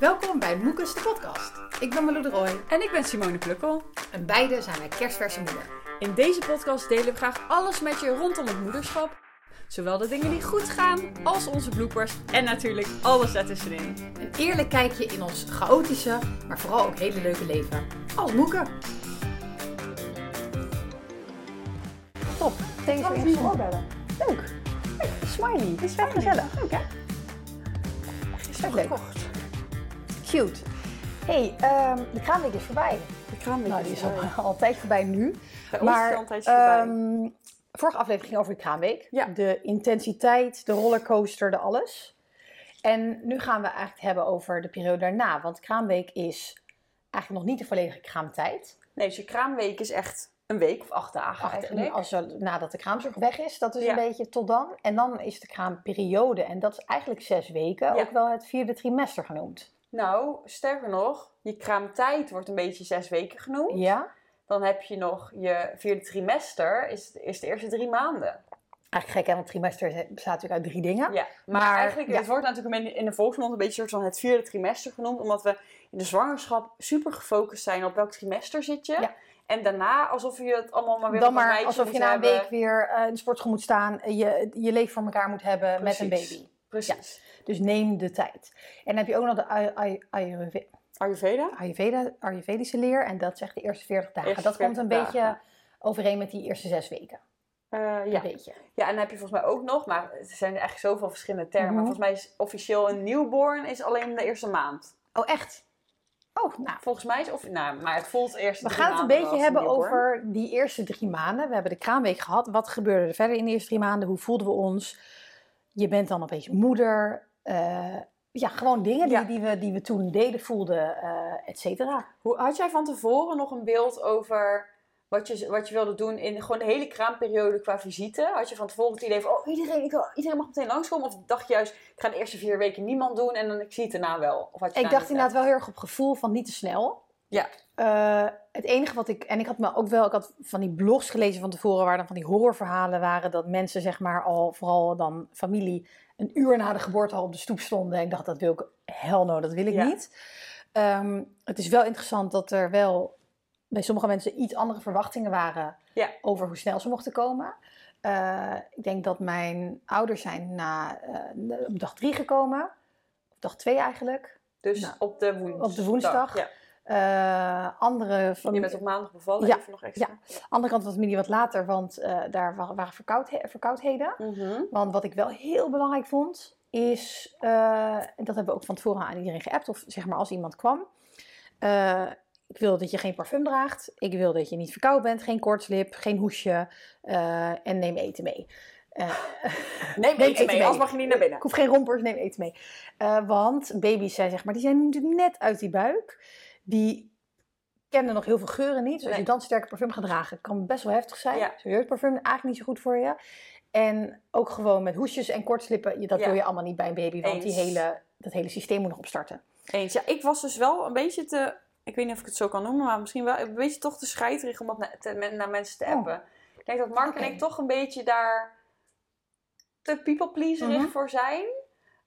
Welkom bij Moekes de podcast. Ik ben Malou de Roy En ik ben Simone Plukkel. en beide zijn wij kerstverse moeder. In deze podcast delen we graag alles met je rondom het moederschap. Zowel de dingen die goed gaan, als onze bloopers en natuurlijk alles ertussenin. Een eerlijk kijkje in ons chaotische, maar vooral ook hele leuke leven. Als moeken. Top. Deze Gaan we is eens oorbellen? leuk. Hey, smiley. Dat is vet gezellig. Leuk hè? Vet leuk. Cute. hey, ehm, de kraamweek is voorbij. De kraamweek Nou, die is is al, al een tijdje voorbij nu. Bij ons is Maar voorbij. ehm, vorige aflevering ging over de kraamweek. Ja. De intensiteit, de rollercoaster, de alles. En nu gaan we eigenlijk hebben over de periode daarna. Want kraamweek is eigenlijk nog niet de volledige kraamtijd. Nee, dus je kraamweek is echt een week of acht dagen Acht- eigenlijk. als er, nadat de kraamzorg weg is, dat is Ja. een beetje tot dan. En dan is de kraamperiode. En dat is eigenlijk zes weken. Ja. Ook wel het vierde trimester genoemd. Nou, sterker nog, je kraamtijd wordt een beetje zes weken genoemd. Ja? Dan heb je nog je vierde trimester, is, is de eerste drie maanden. Eigenlijk gek, hè? Want trimester bestaat natuurlijk uit drie dingen. Ja, maar, Maar, eigenlijk, ja. het wordt natuurlijk in, de volksmond een beetje soort van het vierde trimester genoemd, omdat we in de zwangerschap super gefocust zijn op welk trimester zit je. Ja. En daarna alsof je het allemaal maar weer Dan maar alsof je na een hebben. week weer eh, in de sportschool moet staan. Je, je leven voor elkaar moet hebben met een baby. Precies. Dus neem de tijd. En dan heb je ook nog de Ay- Ay- Ayurve- Ayurveda? Ayurveda, Ayurvedische leer. En dat zegt de eerste 40 dagen. Eerste dat komt een 40 beetje overeen met die eerste zes weken. Eh, Een ja. beetje. ja, en dan heb je volgens mij ook nog, maar er zijn eigenlijk zoveel verschillende termen. Mhm. Volgens mij is officieel een newborn is alleen de eerste maand. Oh, echt? Oh, nou. Volgens mij is of nou, maar het voelt eerst We gaan het een beetje hebben newborn. over die eerste drie maanden. We hebben de kraamweek gehad. Wat gebeurde er verder in de eerste drie maanden? Hoe voelden we ons? Je bent dan opeens moeder. Eh, ja, gewoon dingen die, Ja. die, we, die we toen deden, voelden, eh et cetera. Hoe, had jij van tevoren nog een beeld over wat je, wat je wilde doen in gewoon de hele kraamperiode qua visite? Had je van tevoren het idee van, oh, iedereen, ik wil, iedereen mag meteen langskomen? Of dacht je juist, ik ga de eerste vier weken niemand doen en dan ik zie het daarna wel? Of had je Ik dacht inderdaad wel heel erg op gevoel van niet te snel. Ja. Eh, het enige wat ik, en ik had me ook wel, ik had van die blogs gelezen van tevoren waar dan van die horrorverhalen waren dat mensen zeg maar al, vooral dan familie, een uur na de geboorte al op de stoep stonden. En ik dacht, dat wil ik, hell no, dat wil ik Ja. niet. Ehm, het is wel interessant dat er wel bij sommige mensen iets andere verwachtingen waren Ja. over hoe snel ze mochten komen. Eh, ik denk dat mijn ouders zijn na, eh, op dag drie gekomen. Op dag twee eigenlijk. Dus Nou, op de woensdag. op de woensdag. Ja. Eh, andere van Je bent op maandag bevallen, Ja, even nog extra. andere kant de familie wat later, want eh, daar wa- waren verkoudhe- verkoudheden. Mhm. Want wat ik wel heel belangrijk vond, is, eh, en dat hebben we ook van tevoren aan iedereen geappt, of zeg maar als iemand kwam. ik wil dat je geen parfum draagt. Ik wil dat je niet verkouden bent, geen koortslip, geen hoesje en neem eten mee. Neem Neem eten mee, anders mag je niet naar binnen. ik hoef geen rompers, neem eten mee. Want baby's zijn, zeg maar, die zijn natuurlijk net uit die buik. Die kennen nog heel veel geuren niet. Dus als Nee. je dan sterke parfum gaat dragen, kan best wel heftig zijn. Ja. Serieus parfum, eigenlijk niet zo goed voor je. En ook gewoon met hoesjes en kortslippen, dat Ja. wil je allemaal niet bij een baby. Want die hele, dat hele systeem moet nog opstarten. Eens. Ja, ik was dus wel een beetje te... Ik weet niet of ik het zo kan noemen, maar misschien wel een beetje toch te scheiterig om met- naar mensen te Oh. appen. Ik denk dat Mark en ik toch een beetje daar te people pleaserig Mhm. voor zijn.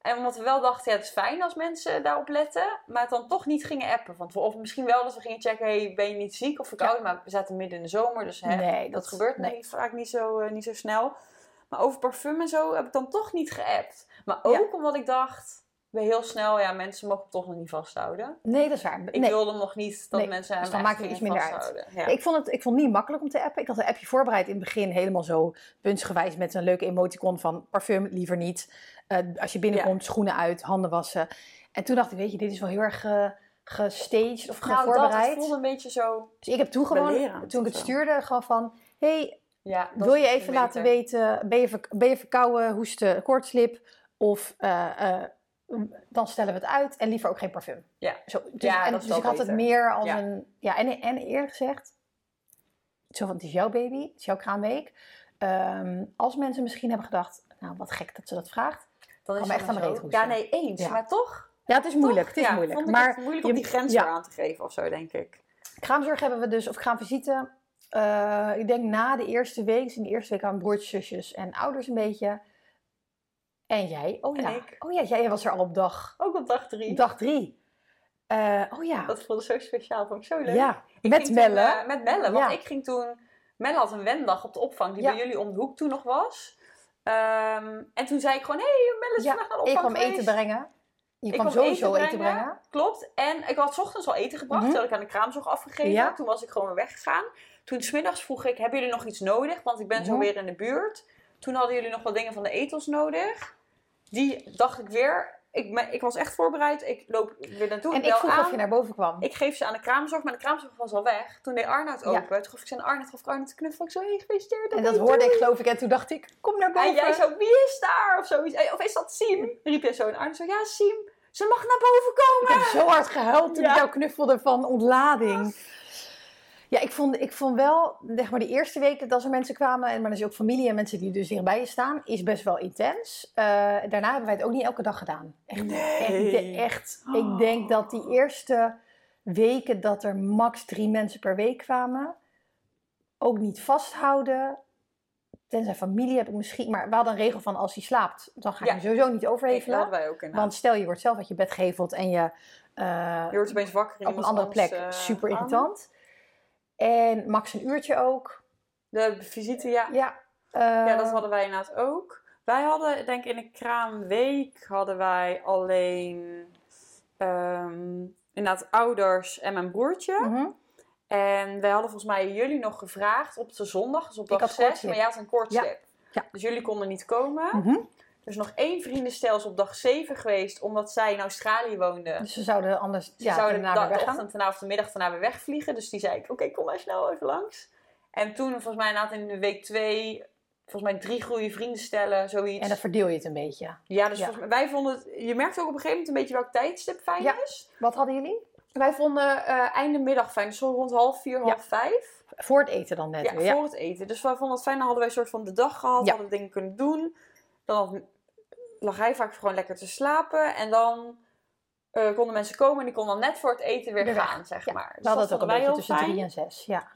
En omdat we wel dachten, ja, het is fijn als mensen daarop letten, maar het dan toch niet gingen appen. Want of misschien wel dat we gingen checken, hey, ben je niet ziek of verkouden? Maar we zaten midden in de zomer, dus hè, Nee, dat, dat- gebeurt nee. nee, vaak niet zo, eh, niet zo snel. Maar over parfum en zo heb ik dan toch niet geappt. Maar ook omdat ik dacht, we heel snel, ja, mensen mogen toch nog niet vasthouden. Nee, dat is waar. Ik nee. wilde nog niet dat Nee, mensen hem dus dan maakt het iets minder uit. Ja. Ik vond, het, ik vond het niet makkelijk om te appen. Ik had een appje voorbereid in het begin, helemaal zo puntsgewijs met een leuke emoticon van parfum, liever niet. Eh, als je binnenkomt, schoenen uit, handen wassen. En toen dacht ik, weet je, dit is wel heel erg gestaged of nou, dat voorbereid. het voelde een beetje zo... Dus ik heb toen gewoon, toen ik het stuurde, gewoon van... hey, Ja, dat wil je even laten weten, ben je, ben je verkouden, hoesten, koortslip? Of eh, eh, dan stellen we het uit en liever ook geen parfum. Ja. Zo, dus, Ja, en, dat dus ik had het meer als Ja. een... Ja, en, en eerlijk gezegd, zo van, het is jouw baby, het is jouw kraamweek. Ehm, als mensen misschien hebben gedacht, nou wat gek dat ze dat vraagt. Dan Kan is me het echt aan dan mijn zo. reet hoesten. Ja, nee, eens. Ja. Maar toch? Ja, het is moeilijk, het is ja, moeilijk. Maar het moeilijk om die grens weer aan te geven of zo, denk ik. Kraamzorg hebben we dus, of kraamvisite. eh ik denk na de eerste week, dus in de eerste week aan broertjes, zusjes en ouders een beetje. En jij? Oh En ja. ik. Oh ja, jij was er al op dag, Ook op dag drie. dag drie. Eh, oh ja. Dat voelde zo speciaal, vond ik zo leuk. Ja, Ik met toen, Melle. eh, met Melle, want Ja. ik ging toen... Melle had een wendag op de opvang, die Ja. bij jullie om de hoek toen nog was. Ehm, en toen zei ik gewoon, hé, hey, Melle is ja, vandaag naar de ik opvang kwam eten brengen. Je Ik kwam kwam sowieso eten eten brengen. Klopt. En ik had 's ochtends al eten gebracht, Mhm. terwijl ik aan de kraamzorg afgegeven. Ja. Toen was ik gewoon weer weggegaan. Toen smiddags vroeg ik, hebben jullie nog iets nodig? Want ik ben zo Mhm. weer in de buurt. Toen hadden jullie nog wat dingen van de etels nodig. Die dacht ik weer, ik, ik was echt voorbereid. Ik loop weer naartoe, En ik ik vroeg aan. of je naar boven kwam. Ik geef ze aan de kraamzorg, maar de kraamzorg was al weg. Toen deed Arnoud Ja. open. Toen gaf ik ze aan Arnoud, gaf ik Arnoud knuffel. Ik zo, hey, gefeliciteerd. en dat hoorde ik geloof ik. En toen dacht ik, kom naar boven. En jij zo, wie is daar? Of zoiets. Of is dat Siem? Riep jij zo. En Arnoud zo, ja, Siem. Ze mag naar boven Ik komen. heb zo hard gehuild toen Ja. ik jou knuffelde van ontlading. Ja, ik vond, ik vond wel, zeg maar, de eerste weken dat er mensen kwamen, en maar er is ook familie en mensen die dus dichtbij je staan, is best wel intens. Eh, daarna hebben wij het ook niet elke dag gedaan. Echt, Nee. echt, echt. Ik denk dat die eerste weken dat er max drie mensen per week kwamen, ook niet vasthouden. Tenzij familie heb ik misschien, maar we hadden een regel van als hij slaapt, dan ga Ja. hem sowieso niet Dat overhevelen. hadden wij ook inderdaad. Want stel je wordt zelf uit je bed geheveld en je eh, Je wordt opeens wakker in op een andere plek, eh, super irritant. En max een uurtje ook. De visite, ja. Ja, eh, Ja, dat hadden wij inderdaad ook. Wij hadden, denk ik, in de kraamweek hadden wij alleen ehm, inderdaad ouders en mijn broertje. mhm. En wij hadden volgens mij jullie nog gevraagd op de zondag, dus op dag had 6, koortslip. maar jij had een kortslip. Ja. Dus jullie konden niet komen. Er is nog één vriendenstel is op dag 7 geweest, omdat zij in Australië woonde. Dus ze zouden anders Ze ja, zouden de, de ochtend daarna of de middag daarna weer wegvliegen. Dus die zei ik, oké, kom maar snel even langs. En toen, volgens mij inderdaad in de week 2, volgens mij drie goede vrienden stellen, zoiets. En dan verdeel je het een beetje. Ja, dus Ja. volgens mij, wij vonden het, je merkt ook op een gegeven moment een beetje welk tijdstip fijn Ja. is. Wat hadden jullie? Wij vonden eh einde middag fijn, dus zo rond half vier, half Ja. vijf. Voor het eten dan net Ja, weer. Voor het eten. Dus wij vonden het fijn, dan hadden wij een soort van de dag gehad, hadden dingen kunnen doen. Dan had- lag hij vaak gewoon lekker te slapen en dan eh, konden mensen komen en die konden dan net voor het eten weer weg. gaan, zeg Ja, maar. Dus We hadden dat het ook een beetje tussen fijn. drie en zes. Ja.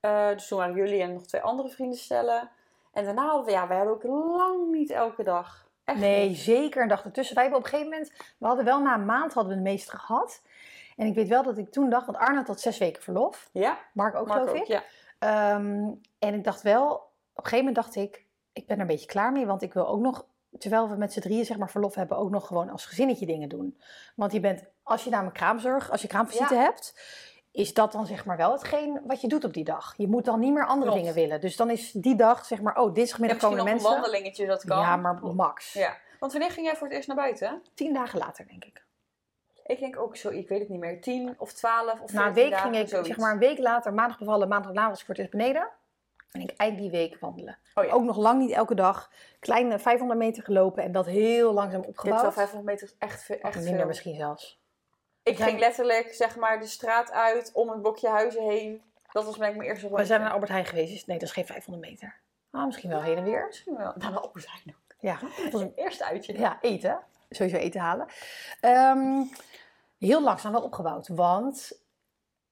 Eh, dus toen waren jullie en nog twee andere vrienden stellen. En daarna hadden we, ja, wij hadden ook lang niet elke dag. Echt Nee, niet. zeker een dag ertussen. Wij hebben op een gegeven moment, we hadden wel na een maand hadden we de meeste gehad. En ik weet wel dat ik toen dacht, want Arnold had zes weken verlof. Ja, Mark ook Mark geloof ook, ik. ja. Ehm, en ik dacht wel, op een gegeven moment dacht ik, ik ben er een beetje klaar mee, want ik wil ook nog, terwijl we met z'n drieën zeg maar verlof hebben, ook nog gewoon als gezinnetje dingen doen. Want je bent, als je namelijk kraamzorg, als je kraamvisite hebt, is dat dan zeg maar wel hetgeen wat je doet op die dag. Je moet dan niet meer andere Klopt. dingen willen. Dus dan is die dag zeg maar, oh, dinsdagmiddag komen nog de een mensen. wandelingetje, dat kan. Ja, maar max. Ja. Want wanneer ging jij voor het eerst naar buiten? Tien dagen later denk ik. Ik denk ook zo, ik weet het niet meer, 10 of 12 of 14 Na een week dagen, ging ik, zoiets. zeg maar een week later, maandag bevallen, maandag daarna was ik voor het eerst beneden. En ik eind die week wandelen. Oh ja. Ook nog lang niet elke dag. Kleine 500 meter gelopen en dat heel langzaam Dit is opgebouwd. wel 500 meter echt, ve- echt Minder veel. misschien zelfs. Ik ging letterlijk, zeg maar, de straat uit, om het blokje huizen heen. Dat was mijn eerste We rondje. zijn naar Albert Heijn geweest. dus Nee, dat is geen 500 meter. Ah, misschien wel heen en weer. Misschien wel. Nou, de Albert Heijn ook. Ja, dat was een, Eerste uitje. ja eten. Sowieso eten halen. Ehm, heel langzaam wel opgebouwd. Want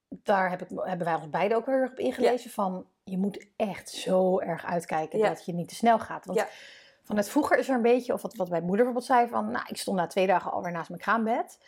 daar heb ik, hebben wij ons beiden ook erg op ingelezen. Van, je moet echt zo erg uitkijken Ja. dat je niet te snel gaat. Want Ja. vanuit vroeger is er een beetje, of wat, wat mijn moeder bijvoorbeeld zei, van nou, ik stond na twee dagen alweer naast mijn kraambed.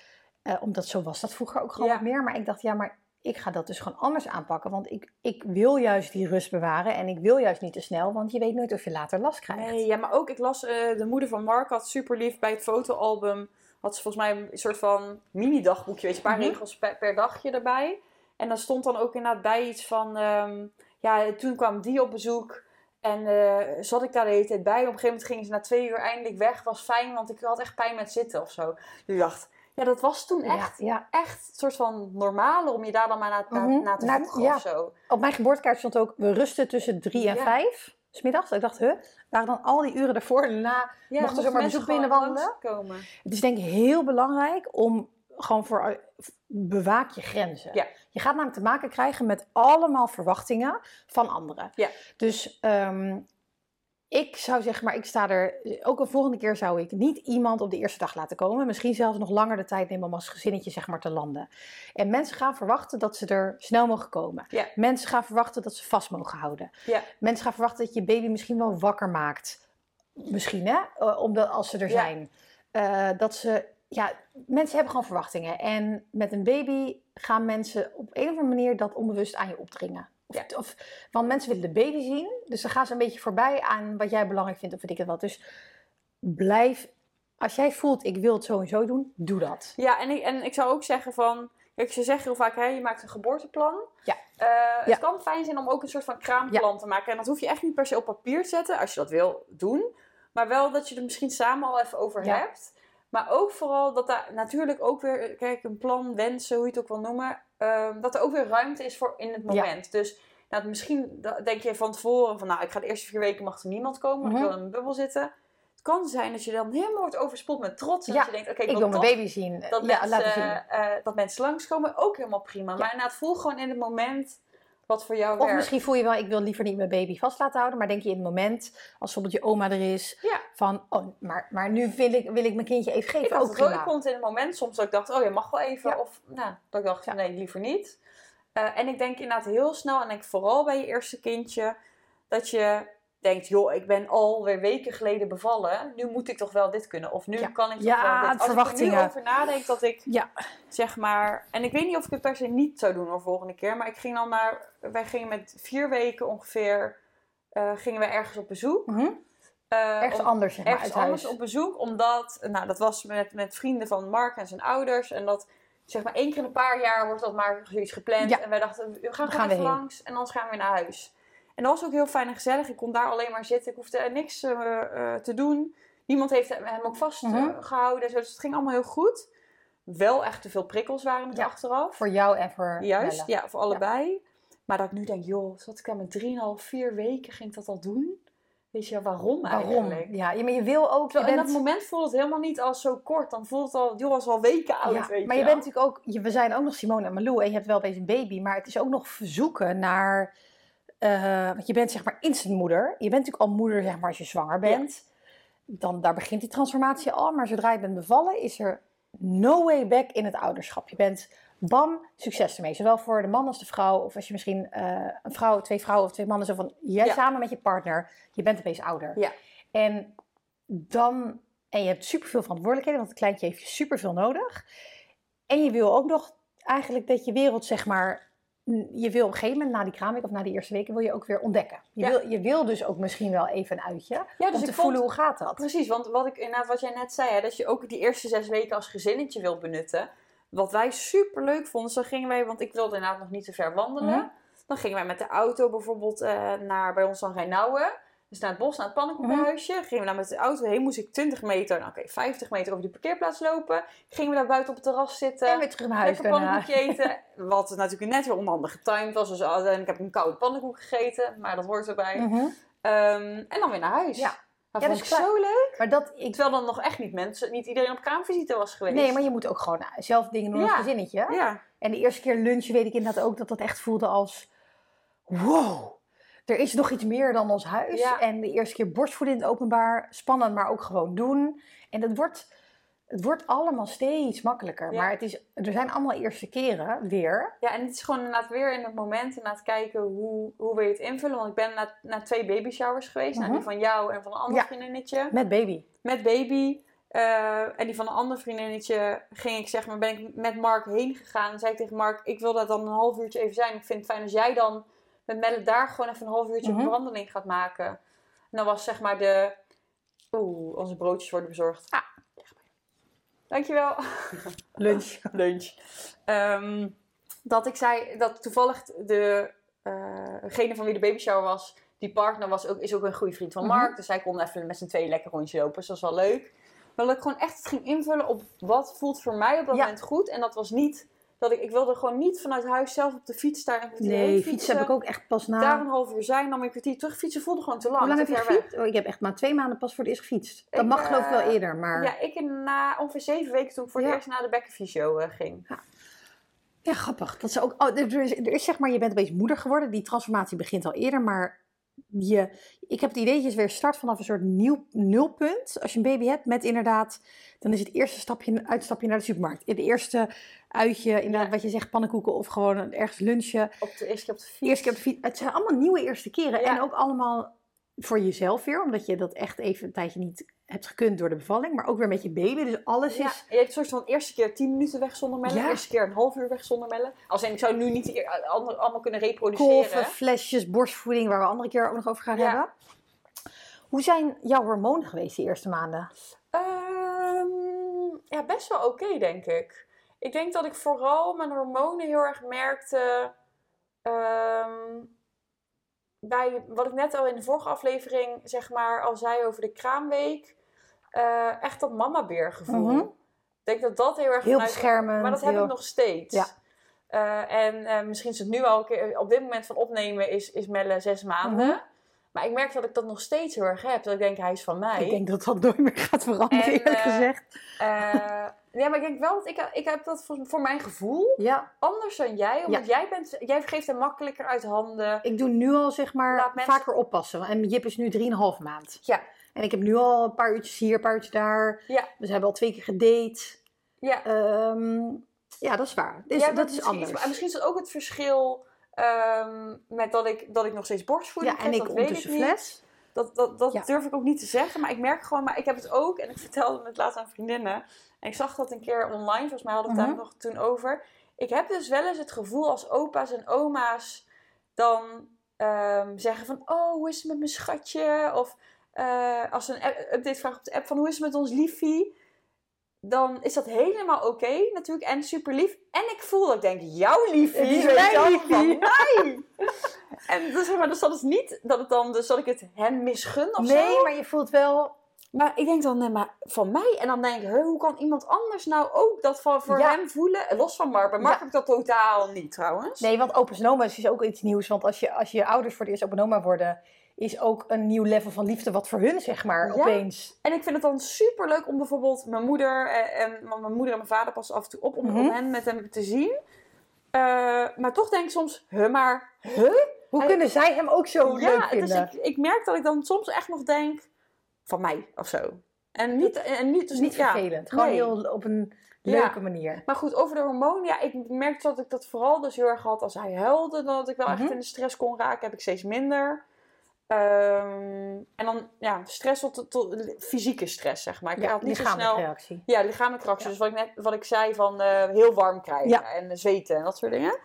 Eh, omdat zo was dat vroeger ook gewoon Ja. wat meer. Maar ik dacht, ja, maar ik ga dat dus gewoon anders aanpakken. Want ik, ik wil juist die rust bewaren en ik wil juist niet te snel, want je weet nooit of je later last krijgt. Nee, ja, maar ook, ik las, eh, de moeder van Mark had super lief bij het fotoalbum. Had ze volgens mij een soort van mini-dagboekje, weet je, een paar Mhm. regels per, per dagje erbij. En dan stond dan ook inderdaad bij iets van, ehm, ja, toen kwam die op bezoek. En eh, zat ik daar de hele tijd bij. Op een gegeven moment gingen ze na twee uur eindelijk weg. Was fijn, want ik had echt pijn met zitten of zo. Dus ik dacht, ja, dat was toen echt, Ja, ja. echt een soort van normaler om je daar dan maar na, na, Mhm. na te Na- voegen ja. of zo. Op mijn geboortekaart stond ook, we rusten tussen drie en vijf. Smiddags. Ik dacht, huh, waren dan al die uren ervoor en daarna. Ja, Mochten mensen bezoek gewoon binnenwandelen? Het is denk ik heel belangrijk om gewoon voor, bewaak je grenzen. Ja. Je gaat namelijk te maken krijgen met allemaal verwachtingen van anderen. Ja. Dus ehm, ik zou zeggen, maar ik sta er, ook een volgende keer zou ik niet iemand op de eerste dag laten komen. Misschien zelfs nog langer de tijd nemen om als gezinnetje zeg maar te landen. En mensen gaan verwachten dat ze er snel mogen komen. Ja. Mensen gaan verwachten dat ze vast mogen houden. Ja. Mensen gaan verwachten dat je baby misschien wel wakker maakt. Misschien hè, omdat als ze er Ja. zijn. Eh, dat ze ja, mensen hebben gewoon verwachtingen. En met een baby gaan mensen op een of andere manier dat onbewust aan je opdringen. Of, Ja. of, want mensen willen de baby zien, dus dan gaan ze een beetje voorbij aan wat jij belangrijk vindt of weet ik het wat. Dus blijf, als jij voelt ik wil het zo en zo doen, doe dat. Ja, en ik, en ik zou ook zeggen van... Kijk, ze zeggen heel vaak, hè, je maakt een geboorteplan. Ja. Eh, Ja. Het kan fijn zijn om ook een soort van kraamplan te maken. En dat hoef je echt niet per se op papier te zetten, als je dat wil doen. Maar wel dat je er misschien samen al even over Ja. hebt. Maar ook vooral dat daar natuurlijk ook weer, kijk, een plan, wensen, hoe je het ook wil noemen. ehm, dat er ook weer ruimte is voor in het Ja. moment. Dus nou, misschien denk je van tevoren van, nou, ik ga de eerste vier weken mag er niemand komen, want Mhm. ik wil in een bubbel zitten. Het kan zijn dat je dan helemaal wordt overspoeld met trots. En Ja, dat je denkt, oké, Ik wil mijn baby zien. dat, ja, laten mensen, zien. eh, dat mensen langskomen, ook helemaal prima. Maar inderdaad, voel gewoon in het moment wat voor jou Of werkt. misschien voel je wel, ik wil liever niet mijn baby vast laten houden. Maar denk je in het moment, als bijvoorbeeld je oma er is, Ja. van, oh, maar, maar nu wil ik, wil ik mijn kindje even geven. Ik had ook het ik in het moment soms dat ik dacht, oh je mag wel even. Ja. Of nou, dat ik dacht, Ja. nee, liever niet. Eh, en ik denk inderdaad heel snel, en ik vooral bij je eerste kindje, dat je denkt, joh, ik ben alweer weken geleden bevallen. Nu moet ik toch wel dit kunnen. Of nu Ja. kan ik toch Ja, wel dit. Als ik er verwachtingen. nu over nadenk dat ik, Ja. zeg maar... En ik weet niet of ik het per se niet zou doen de volgende keer. Maar ik ging dan naar... Wij gingen met vier weken ongeveer... eh, gingen we ergens op bezoek. Mhm. Eh, Ergens om- anders, zeg maar, ergens anders huis. op bezoek. Omdat, nou, dat was met, met vrienden van Mark en zijn ouders. En dat, zeg maar, één keer in een paar jaar wordt dat maar zoiets gepland. Ja. En wij dachten, we gaan Dan we even langs. En anders gaan we weer naar huis. En dat was ook heel fijn en gezellig. Ik kon daar alleen maar zitten. Ik hoefde niks eh, eh, te doen. Niemand heeft hem ook vastgehouden. Mhm. gehouden. dus het ging allemaal heel goed. Wel echt te veel prikkels waren het Ja, achteraf. Voor jou en voor Juist, ja, voor allebei. Maar dat ik nu denk, joh, zat ik daar met 3,5, 4 weken, ging ik dat al doen? Weet je, waarom Waarom? eigenlijk? Ja, ja, maar je wil ook... Je in dat moment voelt het helemaal niet als zo kort. Dan voelt het al, joh, als al weken oud, ja, weet maar je bent natuurlijk ook... Je, we zijn ook nog Simone en Malou en je hebt wel opeens een baby. Maar het is ook nog zoeken naar... eh, want je bent zeg maar instantmoeder. Je bent natuurlijk al moeder zeg maar als je zwanger bent. Dan, daar begint die transformatie al. Maar zodra je bent bevallen is er no way back in het ouderschap. Je bent bam, succes ermee. Zowel voor de man als de vrouw. Of als je misschien eh, een vrouw, twee vrouwen of twee mannen. Zo van, jij Ja. samen met je partner. Je bent opeens ouder. Ja. En dan... En je hebt superveel verantwoordelijkheden. Want het kleintje heeft superveel nodig. En je wil ook nog eigenlijk dat je wereld zeg maar... Je wil op een gegeven moment na die kraamweek of na die eerste weken wil je ook weer ontdekken. Je, Ja. wil, je wil dus ook misschien wel even een uitje. Ja, om dus te ik voelen vond, hoe gaat dat. precies, want wat ik inderdaad, wat jij net zei, hè, dat je ook die eerste zes weken als gezinnetje wilt benutten. Wat wij super leuk vonden, zo gingen wij, want ik wilde inderdaad nog niet te ver wandelen. Mhm. Dan gingen wij met de auto bijvoorbeeld eh, naar bij ons dan Rijnauwen. Dus naar het bos, naar het pannenkoekenhuisje. Mhm. Gingen we daar met de auto heen, moest ik 20 meter, nou oké, 50 meter over die parkeerplaats lopen. Gingen we daar buiten op het terras zitten. En weer terug naar huis Lekker pannenkoekje eten. Wat natuurlijk net weer onhandig getimed was. Dus heb ik een koude pannenkoek gegeten. Maar dat hoort erbij. Mhm. Ehm, en dan weer naar huis. Ja. Dat Ja, vond dat ik is zo leuk. Maar dat, ik, Terwijl dan nog echt niet mensen, niet iedereen op kraamvisite was geweest. nee, maar je moet ook gewoon zelf dingen doen als Ja. gezinnetje. Ja, En de eerste keer lunchen weet ik inderdaad ook dat dat echt voelde als... Wow, er is nog iets meer dan ons huis. Ja. En de eerste keer borstvoeden in het openbaar. Spannend, maar ook gewoon doen. En het wordt, het wordt allemaal steeds makkelijker. Ja. Maar het is, er zijn allemaal eerste keren weer. ja, en het is gewoon inderdaad weer in het moment inderdaad kijken hoe, hoe wil je het invullen. Want ik ben naar, naar twee baby showers geweest. Nou, Mhm. die van jou en van een ander Ja. vriendinnetje. Met baby. Met baby. Eh, en die van een ander vriendinnetje ging ik zeg maar, ben ik met Mark heen gegaan. En zei ik tegen Mark, ik wil daar dan een half uurtje even zijn. Ik vind het fijn als jij dan met Melle daar gewoon even een half uurtje Mhm. een wandeling gaat maken. En dan was zeg maar de... Oeh, onze broodjes worden bezorgd. Ah. Dankjewel. Lunch. Lunch. Ehm, dat ik zei dat toevallig de, eh, degene van wie de baby shower was, die partner was ook, is ook een goede vriend van Mhm. Mark. Dus zij kon even met z'n tweeën lekker rondje lopen. Dus dat was wel leuk. Maar dat ik gewoon echt het ging invullen op wat voelt voor mij op dat Ja. moment goed. En dat was niet, dat ik, ik wilde gewoon niet vanuit huis zelf op de fiets daar een kwartier Nee, fietsen heb ik ook echt pas na... Daar een half uur zijn, dan weer een kwartier terug fietsen voelde gewoon te lang. Hoe lang heb je gefietst? Oh, ik heb echt maar twee maanden pas voor het eerst gefietst. Dat Ik, mag geloof ik wel eh, eerder, maar... Ja, ik in, na ongeveer zeven weken toen ik voor het Ja. eerst naar de bekkenfysio eh, ging. Ja, grappig. Dat ze ook, oh, er, is, er is zeg maar, je bent opeens moeder geworden. Die transformatie begint al eerder, maar je, ik heb het idee dat je weer start vanaf een soort nieuw nulpunt. Als je een baby hebt, met inderdaad, dan is het eerste stapje, uitstapje naar de supermarkt. Het eerste uitje, inderdaad, Ja. wat je zegt, pannenkoeken of gewoon ergens lunchen. Op de eerste keer op de fiets. Eerste keer op de fiets. Het zijn allemaal nieuwe eerste keren. Ja. En ook allemaal voor jezelf weer, omdat je dat echt even een tijdje niet hebt gekund door de bevalling, maar ook weer met je baby. Dus alles Ja, is. je hebt een soort van eerste keer 10 minuten weg zonder mellen, Ja. eerste keer een half uur weg zonder mellen. Als in, ik zou nu niet ander- allemaal kunnen reproduceren. Kolven, flesjes, borstvoeding, waar we andere keer ook nog over gaan Ja. hebben. Hoe zijn jouw hormonen geweest die eerste maanden? Ehm, ja, best wel oké, denk ik. Ik denk dat ik vooral mijn hormonen heel erg merkte. ehm, bij wat ik net al in de vorige aflevering, zeg maar, al zei over de kraamweek. eh, echt dat mama-beer gevoel. Mhm. Ik denk dat dat heel erg Heel vanuit- beschermend. Maar dat heb ik nog steeds. Ja. Eh, en eh, misschien is het nu al een keer, op dit moment van opnemen is, is Melle zes maanden. Mhm. Maar ik merk dat ik dat nog steeds heel erg heb. Dat ik denk, hij is van mij. Ik denk dat dat nooit meer gaat veranderen, En, eerlijk gezegd. Ja, maar ik denk wel dat ik, ik heb dat voor, voor mijn gevoel Ja, anders dan jij. Omdat jij, bent, jij geeft hem makkelijker uit handen. ik doe nu al zeg maar mensen- vaker oppassen. En Jip is nu 3,5 maand. Ja. En ik heb nu al een paar uurtjes hier, een paar uurtjes daar. Ja. Dus we hebben al twee keer gedate. Ja, Ehm, ja, dat is waar. Dus ja, dat is anders. maar misschien is het ook het verschil ehm, met dat ik, dat ik nog steeds borstvoeding ja, en ik dat ondertussen niet. fles. Dat, dat, dat Ja. durf ik ook niet te zeggen. Maar ik merk gewoon, maar ik heb het ook. En ik vertelde het laatst aan vriendinnen. En ik zag dat een keer online. Volgens mij hadden we het Mhm. daar nog toen over. Ik heb dus wel eens het gevoel als opa's en oma's dan ehm, zeggen van... Oh, hoe is het met mijn schatje? Of eh, als ze een update vragen op de app van... Hoe is het met ons liefie? Dan is dat helemaal oké natuurlijk. En super lief. En ik voel dat ik denk, jouw liefie? Is mijn liefie. Van mij! En dus, zeg maar, dus dat is niet dat, het dan, dus dat ik het hem misgun of Nee, zo. maar je voelt wel... Maar ik denk dan, nee, maar van mij? En dan denk ik, hoe kan iemand anders nou ook dat van, voor Ja. hem voelen? Los van Mark. Bij Mark Ja. heb ik dat totaal niet trouwens. Nee, want open oma is dus ook iets nieuws. Want als je, als je ouders voor het eerst open oma worden... is ook een nieuw level van liefde wat voor hun, zeg maar, Ja. opeens... En ik vind het dan super leuk om bijvoorbeeld mijn moeder en, en want mijn moeder en mijn vader passen af en toe op om, om hen met hem te zien. Eh, maar toch denk ik soms, huh, maar, huh? Hoe kunnen zij hem ook zo leuk ja, vinden? dus ik, ik merk dat ik dan soms echt nog denk, van mij of zo. En niet, en niet, dus niet ja, vervelend. Gewoon nee. heel op een Ja. leuke manier. Maar goed, over de hormonen. Ja, ik merkte dat ik dat vooral dus heel erg had als hij huilde. Dat ik wel echt Mhm. in de stress kon raken. Heb ik steeds minder. Ehm, en dan, ja, stress tot, tot fysieke stress, zeg maar. Ik Ja, had niet zo snel... reactie. Ja, lichamelijke reactie. Ja. Dus wat ik net wat ik zei van eh, heel warm krijgen Ja. en zweten en dat soort dingen.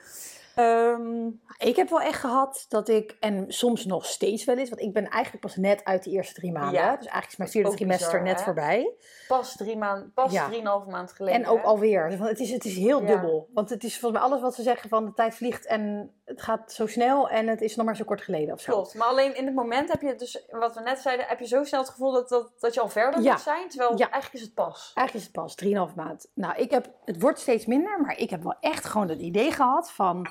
Ehm, Ik heb wel echt gehad dat ik, en soms nog steeds wel eens, want ik ben eigenlijk pas net uit de eerste drie maanden. Ja. Dus eigenlijk is mijn vierde trimester bizar, net hè? voorbij. pas drie maanden, pas Ja. drieënhalve maand geleden. En ook hè? alweer. Dus Het is, het is heel Ja. dubbel. Want het is volgens mij alles wat ze zeggen van de tijd vliegt en het gaat zo snel en het is nog maar zo kort geleden of zo. Klopt, maar alleen in het moment heb je dus, wat we net zeiden, heb je zo snel het gevoel dat, dat, dat je al verder Ja. moet zijn. Terwijl Ja. eigenlijk is het pas. Eigenlijk is het pas 3,5 maand. Nou, ik heb, het wordt steeds minder, maar ik heb wel echt gewoon het idee gehad van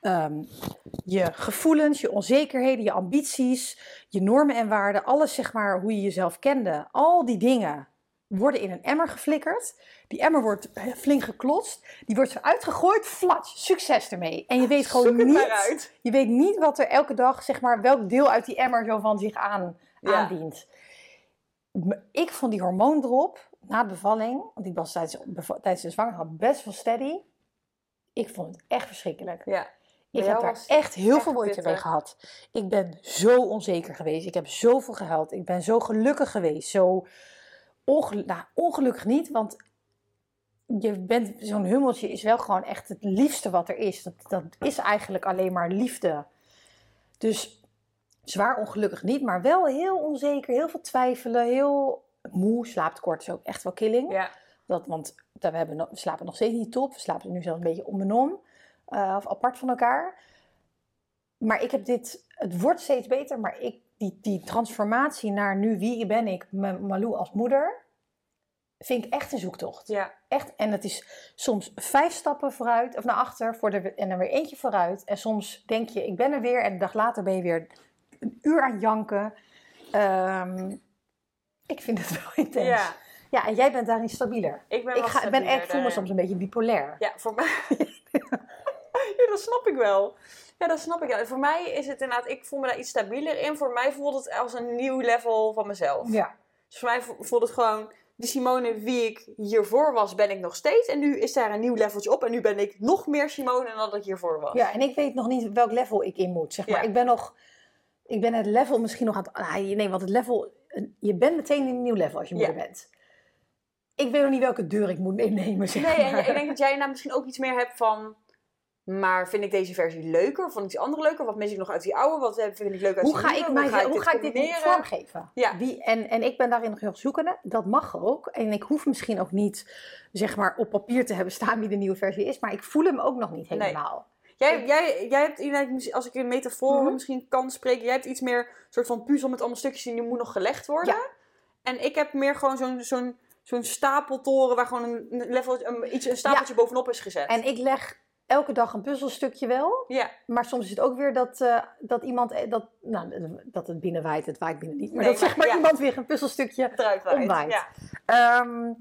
ehm, je gevoelens, je onzekerheden, je ambities, je normen en waarden, alles zeg maar hoe je jezelf kende. Al die dingen worden in een emmer geflikkerd. Die emmer wordt flink geklotst. Die wordt zo uitgegooid. Flats. Succes ermee. En je weet gewoon niet. Je weet niet wat er elke dag, zeg maar, welk deel uit die emmer zo van zich aan, Ja. aandient. Ik vond die hormoondrop na de bevalling, want ik was tijdens, tijdens de zwangerschap best wel steady. Ik vond het echt verschrikkelijk. Ja. Ik heb daar echt heel echt veel moeite mee gehad. Ik ben zo onzeker geweest. Ik heb zoveel gehuild. Ik ben zo gelukkig geweest. Zo ongel- nou, ongelukkig niet, want je bent zo'n hummeltje is wel gewoon echt het liefste wat er is. Dat, dat is eigenlijk alleen maar liefde. Dus zwaar ongelukkig niet, maar wel heel onzeker, heel veel twijfelen, heel moe, slaaptekort is ook echt wel killing. Ja. Dat, want we, hebben, we slapen nog steeds niet top. We slapen nu zelfs een beetje om en om. eh, of apart van elkaar. Maar ik heb dit... Het wordt steeds beter, maar ik, die, die transformatie naar nu wie ben ik, Malou als moeder... vind ik echt een zoektocht. Ja. Echt. En het is soms vijf stappen vooruit of naar achter voor de, en dan weer eentje vooruit. En soms denk je, ik ben er weer. En een dag later ben je weer een uur aan janken. Ehm, ik vind het wel intens. ja. Ja, en jij bent daarin stabieler. Ik ben, Ik, ga, ik ben echt, voel me soms een beetje bipolair. Ja, voor mij. ja, dat snap ik wel. Ja, dat snap ik wel. Voor mij is het inderdaad, ik voel me daar iets stabieler in. Voor mij voelt het als een nieuw level van mezelf. Ja. Dus voor mij vo- voelt het gewoon, de Simone wie ik hiervoor was, ben ik nog steeds. En nu is daar een nieuw leveltje op. En nu ben ik nog meer Simone dan dat ik hiervoor was. ja, en ik weet nog niet welk level ik in moet. Zeg maar. Ja. Ik ben nog Ik ben het level misschien nog aan het... ah, nee, want het level... Je bent meteen in een nieuw level als je moeder Ja. bent. Ik weet nog niet welke deur ik moet innemen, zeg Nee, en maar. ik denk dat jij nou misschien ook iets meer hebt van... Maar vind ik deze versie leuker? Of vond ik die andere leuker? Wat mis ik nog uit die oude? Wat vind ik leuk uit Hoe die ga, nieuwe? ik mij, hoe ga ik dit vormgeven? Ja. Wie, en, en ik ben daarin nog heel zoekende. Dat mag ook. En ik hoef misschien ook niet zeg maar, op papier te hebben staan wie de nieuwe versie is. Maar ik voel hem ook nog niet Nee. helemaal. Jij, jij, jij hebt, als ik in metaforen Mhm. misschien kan spreken, jij hebt iets meer soort van puzzel met allemaal stukjes die nu moet nog gelegd worden. En ik heb meer gewoon zo'n zo'n zo'n stapeltoren waar gewoon een, een level, een, iets, een stapeltje bovenop is gezet. En ik leg elke dag een puzzelstukje wel. ja, Maar soms is het ook weer dat, eh, dat iemand, eh, dat, nou, dat het binnen waait, het waait binnen niet. Maar Nee, dat zeg maar ja. iemand weer een puzzelstukje. Omwaait. Ja. Ehm,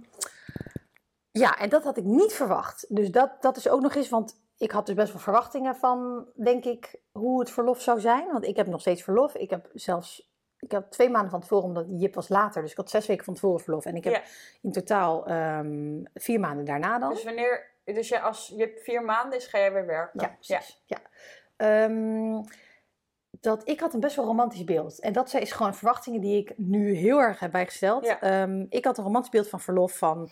ja, en dat had ik niet verwacht. Dus dat, dat is ook nog eens, want ik had dus best wel verwachtingen van, denk ik, hoe het verlof zou zijn. Want ik heb nog steeds verlof. Ik heb zelfs, ik heb twee maanden van tevoren, omdat Jip was later. Dus ik had zes weken van tevoren verlof. En ik heb Ja. in totaal ehm, vier maanden daarna dan. Dus wanneer, dus je, als je vier maanden is, ga jij weer werken. Ja, precies. Ja. Ehm, dat ik had een best wel romantisch beeld. En dat is gewoon verwachtingen die ik nu heel erg heb bijgesteld. Ja. Ehm, ik had een romantisch beeld van verlof van...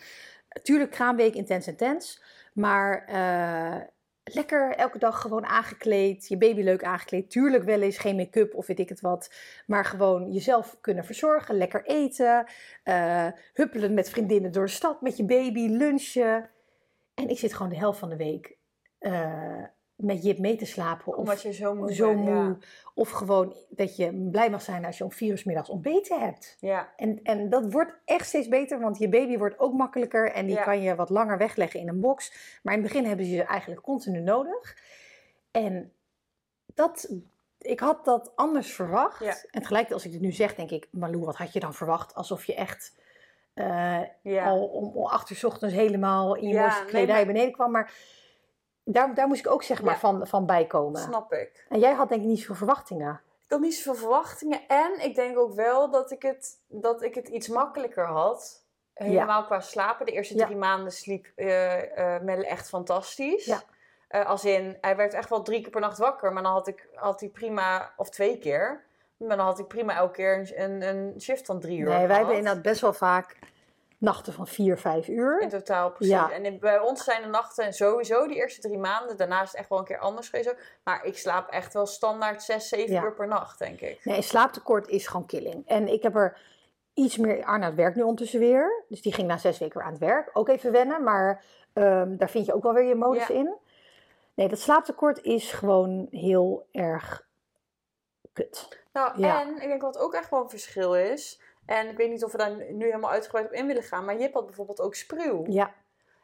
Tuurlijk kraamweek intens intens. Maar eh, lekker elke dag gewoon aangekleed. Je baby leuk aangekleed. Tuurlijk wel eens geen make-up of weet ik het wat. Maar gewoon jezelf kunnen verzorgen. Lekker eten. eh, huppelen met vriendinnen door de stad met je baby. Lunchen. En ik zit gewoon de helft van de week... eh, met Jip mee te slapen. Of Omdat je zo moe zo bent, moe. Of gewoon dat je blij mag zijn als je om vier uur middags ontbeten hebt. Ja. En, en dat wordt echt steeds beter, want je baby wordt ook makkelijker. En die Ja. kan je wat langer wegleggen in een box. Maar in het begin hebben ze je eigenlijk continu nodig. En dat, ik had dat anders verwacht. Ja. En tegelijk als ik dit nu zeg, denk ik... Malou, wat had je dan verwacht? Alsof je echt... eh, Ja. al om, om acht uur ochtends helemaal in je Ja, mooiste nee, kledij maar- beneden kwam. Maar daar, daar moest ik ook zeg maar Ja. van, van bijkomen. Snap ik. En jij had denk ik niet zoveel verwachtingen. Ik had niet zoveel verwachtingen. En ik denk ook wel dat ik het, dat ik het iets makkelijker had. Helemaal qua slapen. De eerste drie maanden sliep Melle echt fantastisch. Ja. Als in, hij werd echt wel drie keer per nacht wakker. Maar dan had, ik, had hij prima, of twee keer. Maar dan had hij prima elke keer een, een, shift van drie uur Nee, wij hebben inderdaad best wel vaak nachten van vier, vijf uur. In totaal, precies. Ja. En bij ons zijn de nachten sowieso die eerste drie maanden. Daarna is het echt wel een keer anders geweest. ook. Maar ik slaap echt wel standaard zes, zeven Ja. uur per nacht, denk ik. Nee, slaaptekort is gewoon killing. En ik heb er iets meer... Arnoud werkt nu ondertussen weer. Dus die ging na zes weken weer aan het werk. Ook even wennen, maar ehm, daar vind je ook wel weer je modus Ja. in. Nee, dat slaaptekort is gewoon heel erg kut. Nou, Ja. en ik denk wat ook echt wel een verschil is. En ik weet niet of we daar nu helemaal uitgebreid op in willen gaan. Maar Jip had bijvoorbeeld ook spruw. Ja.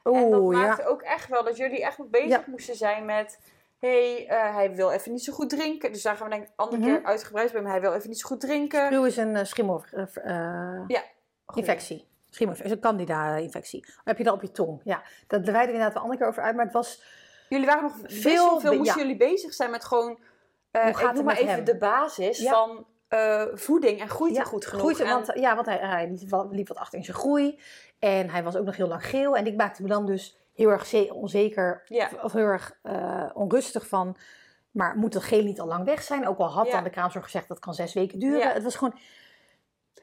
en dat Oeh, ja. maakte ook echt wel dat jullie echt nog bezig Ja. moesten zijn met... Hé, hey, hij wil even niet zo goed drinken. Dus daar gaan we denk ik een andere Mhm. keer uitgebreid bij. Maar hij wil even niet zo goed drinken. Spruw is een uh, schimmelinfectie. Ja. infectie. Schimmelinfectie, een candida-infectie. Heb je dat op je tong? Ja, dat wijden we inderdaad een andere keer over uit. Maar het was Jullie waren nog Veel veel, moesten jullie bezig zijn met gewoon... eh, Hoe gaat ik het maar met even hem? de basis Ja. van eh, voeding. En groeit hij Ja, goed genoeg? groeit En- want, ja, want hij, hij liep, wat, achter in zijn groei. En hij was ook nog heel lang geel. En ik maakte me dan dus heel erg ze- onzeker Ja. of heel erg eh, onrustig van... Maar moet dat geel niet al lang weg zijn? Ook al had Ja. dan de kraamzorg gezegd dat kan zes weken duren. Ja. Het was gewoon...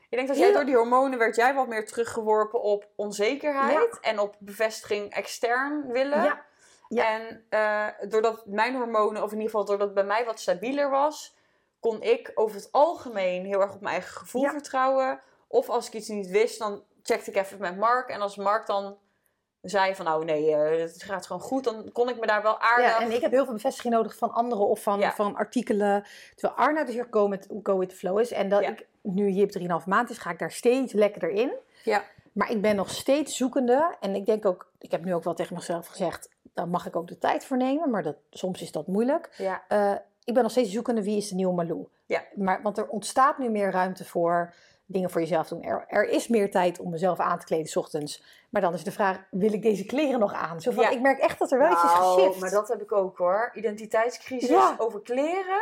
Ik denk dat jij Heel- door die hormonen werd jij wat meer teruggeworpen op onzekerheid en op bevestiging extern willen. Ja. En eh, doordat mijn hormonen, of in ieder geval doordat het bij mij wat stabieler was, kon ik over het algemeen heel erg op mijn eigen gevoel Ja. vertrouwen. Of als ik iets niet wist, dan checkte ik even met Mark. En als Mark dan zei van nou nee, eh, het gaat gewoon goed, dan kon ik me daar wel aardig... Ja, en ik heb heel veel bevestiging nodig van anderen of van, Ja. van artikelen. Terwijl Arna dus weer go with, go with the flow is. En dat Ja. ik nu Jip 3,5 maand is, ga ik daar steeds lekkerder in. Ja. Maar ik ben nog steeds zoekende. En ik denk ook, ik heb nu ook wel tegen mezelf gezegd, daar mag ik ook de tijd voor nemen. Maar dat, soms is dat moeilijk. Ja. Eh, ik ben nog steeds zoekende wie is de nieuwe Malou. Ja. Maar, want er ontstaat nu meer ruimte voor dingen voor jezelf doen. Er, er is meer tijd om mezelf aan te kleden 's ochtends. Maar dan is de vraag, wil ik deze kleren nog aan? Zo van, Ja. Ik merk echt dat er wel iets is Nou, geshift. maar dat heb ik ook hoor. Identiteitscrisis Ja. over kleren.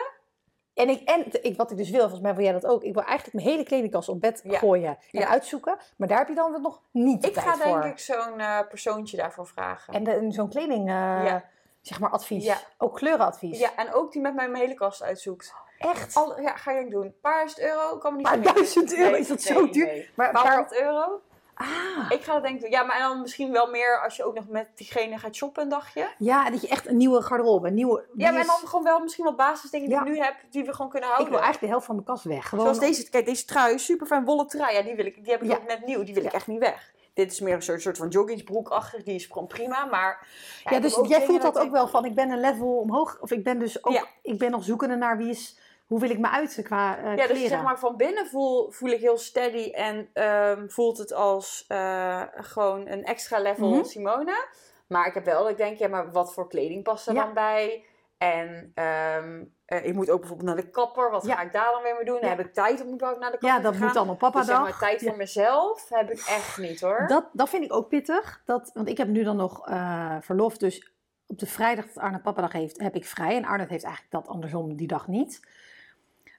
En, ik, en ik, wat ik dus wil, volgens mij wil jij dat ook. Ik wil eigenlijk mijn hele kledingkast op bed Ja. gooien en Ja. uitzoeken. Maar daar heb je dan nog niet Ik tijd ga voor. denk ik zo'n eh, persoontje daarvoor vragen. En, zo'n kleding, eh, Ja. zeg maar, advies. Ook kleurenadvies. Ja, en ook die met mij mijn hele kast uitzoekt. Echt? Al, ja, ga je denk ik doen. Een paar duizend euro, kan me niet Paar duizend euro, is dat zo duur? Nee. Maar Een paar waar- honderd euro? Ah. Ik ga dat denk ik doen. Ja, maar dan misschien wel meer als je ook nog met diegene gaat shoppen een dagje. Ja, dat je echt een nieuwe garderobe, een nieuwe... Ja, maar is- dan gewoon wel misschien wat basisdingen die Ja. ik nu heb, die we gewoon kunnen Ik houden. wil eigenlijk de helft van mijn kast weg. Gewoon... Zoals deze, kijk, deze trui, super fijn wollen trui. Ja, die, wil ik, die heb ik Ja. ook net nieuw. Die wil ik echt niet weg. Dit is meer een soort, soort van joggingsbroekachtig. Die is gewoon prima, maar... Ja, ik dus jij voelt dat ik ook wel van, ik ben een level omhoog. Of ik ben dus ook, ik ben nog zoekende naar wie is, hoe wil ik me uiten qua eh Ja, kleren. dus zeg maar van binnen voel, voel ik heel steady en ehm, voelt het als eh, gewoon een extra level Mhm. Simone. Maar ik heb wel dat ik denk, ja, maar wat voor kleding past er Ja. dan bij? En eh, ik moet ook bijvoorbeeld naar de kapper. Wat Ja. ga ik daar dan weer mee doen? Ja. Heb ik tijd om überhaupt naar de kapper ja, dat moet dan op papa Dus zeg dag. maar tijd voor mezelf heb ik echt niet hoor. Dat, dat vind ik ook pittig. Dat, want ik heb nu dan nog verlof. Dus op de vrijdag dat Arne papadag heeft, heb ik vrij. En Arne heeft eigenlijk dat andersom die dag niet.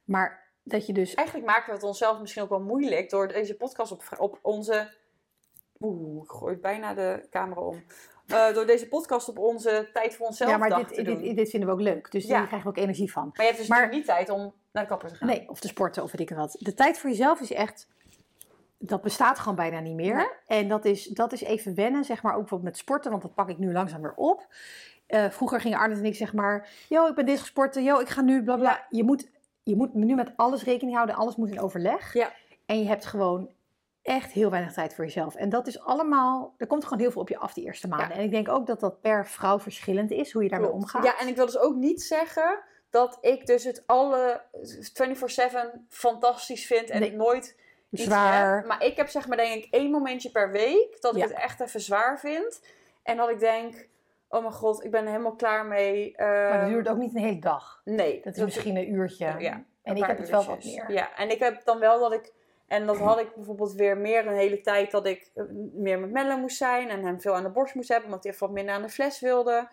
Maar dat je dus... Eigenlijk maken we het onszelf misschien ook wel moeilijk door deze podcast op, op onze. Oeh, ik gooi bijna de camera om. Eh, door deze podcast op onze tijd voor onszelf Ja, maar dit, te doen. dit, dit vinden we ook leuk. Dus Ja. hier krijgen we ook energie van. maar je hebt dus maar- niet tijd om naar de kapper te gaan. Nee, of te sporten of weet ik wat. De tijd voor jezelf is echt... Dat bestaat gewoon bijna niet meer. Nee. En dat is, dat is even wennen, zeg maar, ook bijvoorbeeld met sporten. Want dat pak ik nu langzaam weer op. Eh, vroeger gingen Arne en ik zeg maar... Yo, ik ben dit gesporten. Yo, ik ga nu bla bla. Ja. Je, moet, je moet nu met alles rekening houden. Alles moet in overleg. Ja. En je hebt gewoon echt heel weinig tijd voor jezelf. En dat is allemaal... Er komt gewoon heel veel op je af die eerste maanden. En ik denk ook dat dat per vrouw verschillend is. Hoe je daarmee Klopt. omgaat. Ja, en ik wil dus ook niet zeggen dat ik dus het alle 24-7 fantastisch vind en Nee. het nooit iets Zwaar. heb. Maar ik heb zeg maar denk ik één momentje per week dat ik Ja. het echt even zwaar vind. En dat ik denk, oh mijn god, ik ben er helemaal klaar mee. Maar dat Ehm, duurt ook niet een hele dag. Nee. Dat is misschien een uurtje. Ja, en ik heb het wel wat meer. Ja, en ik heb dan wel dat ik... En dat had ik bijvoorbeeld weer meer een hele tijd dat ik eh, meer met Melle moest zijn en hem veel aan de borst moest hebben, omdat hij even wat minder aan de fles wilde.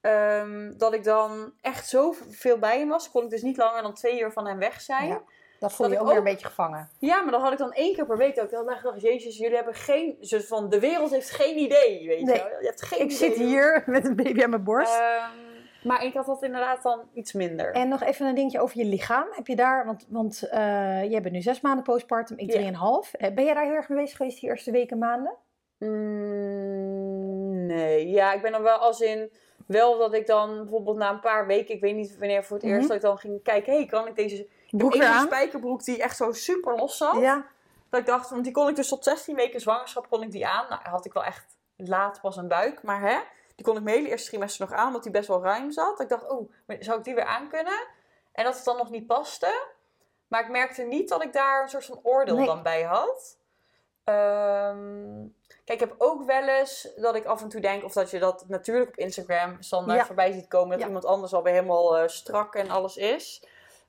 Ehm, dat ik dan echt zo veel bij hem was, kon ik dus niet langer dan twee uur van hem weg zijn. Ja. Dat voel je ook weer een beetje gevangen. Ja, maar dan had ik dan één keer per week dat ik dan dacht, jezus, jullie hebben geen, soort van, de wereld heeft geen idee, weet Nee. je wel. Je hebt geen Ik idee. zit hier met een baby aan mijn borst. Ehm, maar ik had dat inderdaad dan iets minder. en nog even een dingetje over je lichaam. Heb je daar, want, want eh, jij bent nu zes maanden postpartum, ik drieënhalf. Eh, Ben jij daar heel erg mee bezig geweest die eerste weken, maanden? Mm, nee, ja, ik ben dan wel als in wel dat ik dan bijvoorbeeld na een paar weken, ik weet niet wanneer voor het eerst, Mhm. dat ik dan ging kijken, hey, kan ik deze Broek weer ene aan? spijkerbroek die echt zo super los zat, Ja. dat ik dacht, want die kon ik dus tot 16 weken zwangerschap kon ik die aan. Nou, had ik wel echt laat pas een buik, maar hè, die kon ik mijn hele eerste trimester nog aan, omdat die best wel ruim zat. Dat ik dacht, oh, zou ik die weer aan kunnen? En dat het dan nog niet paste. Maar ik merkte niet dat ik daar een soort van oordeel Nee. dan bij had. Ehm, kijk, ik heb ook wel eens dat ik af en toe denk, of dat je dat natuurlijk op Instagram standaard Ja. voorbij ziet komen, dat Ja. iemand anders alweer helemaal eh, strak en alles is.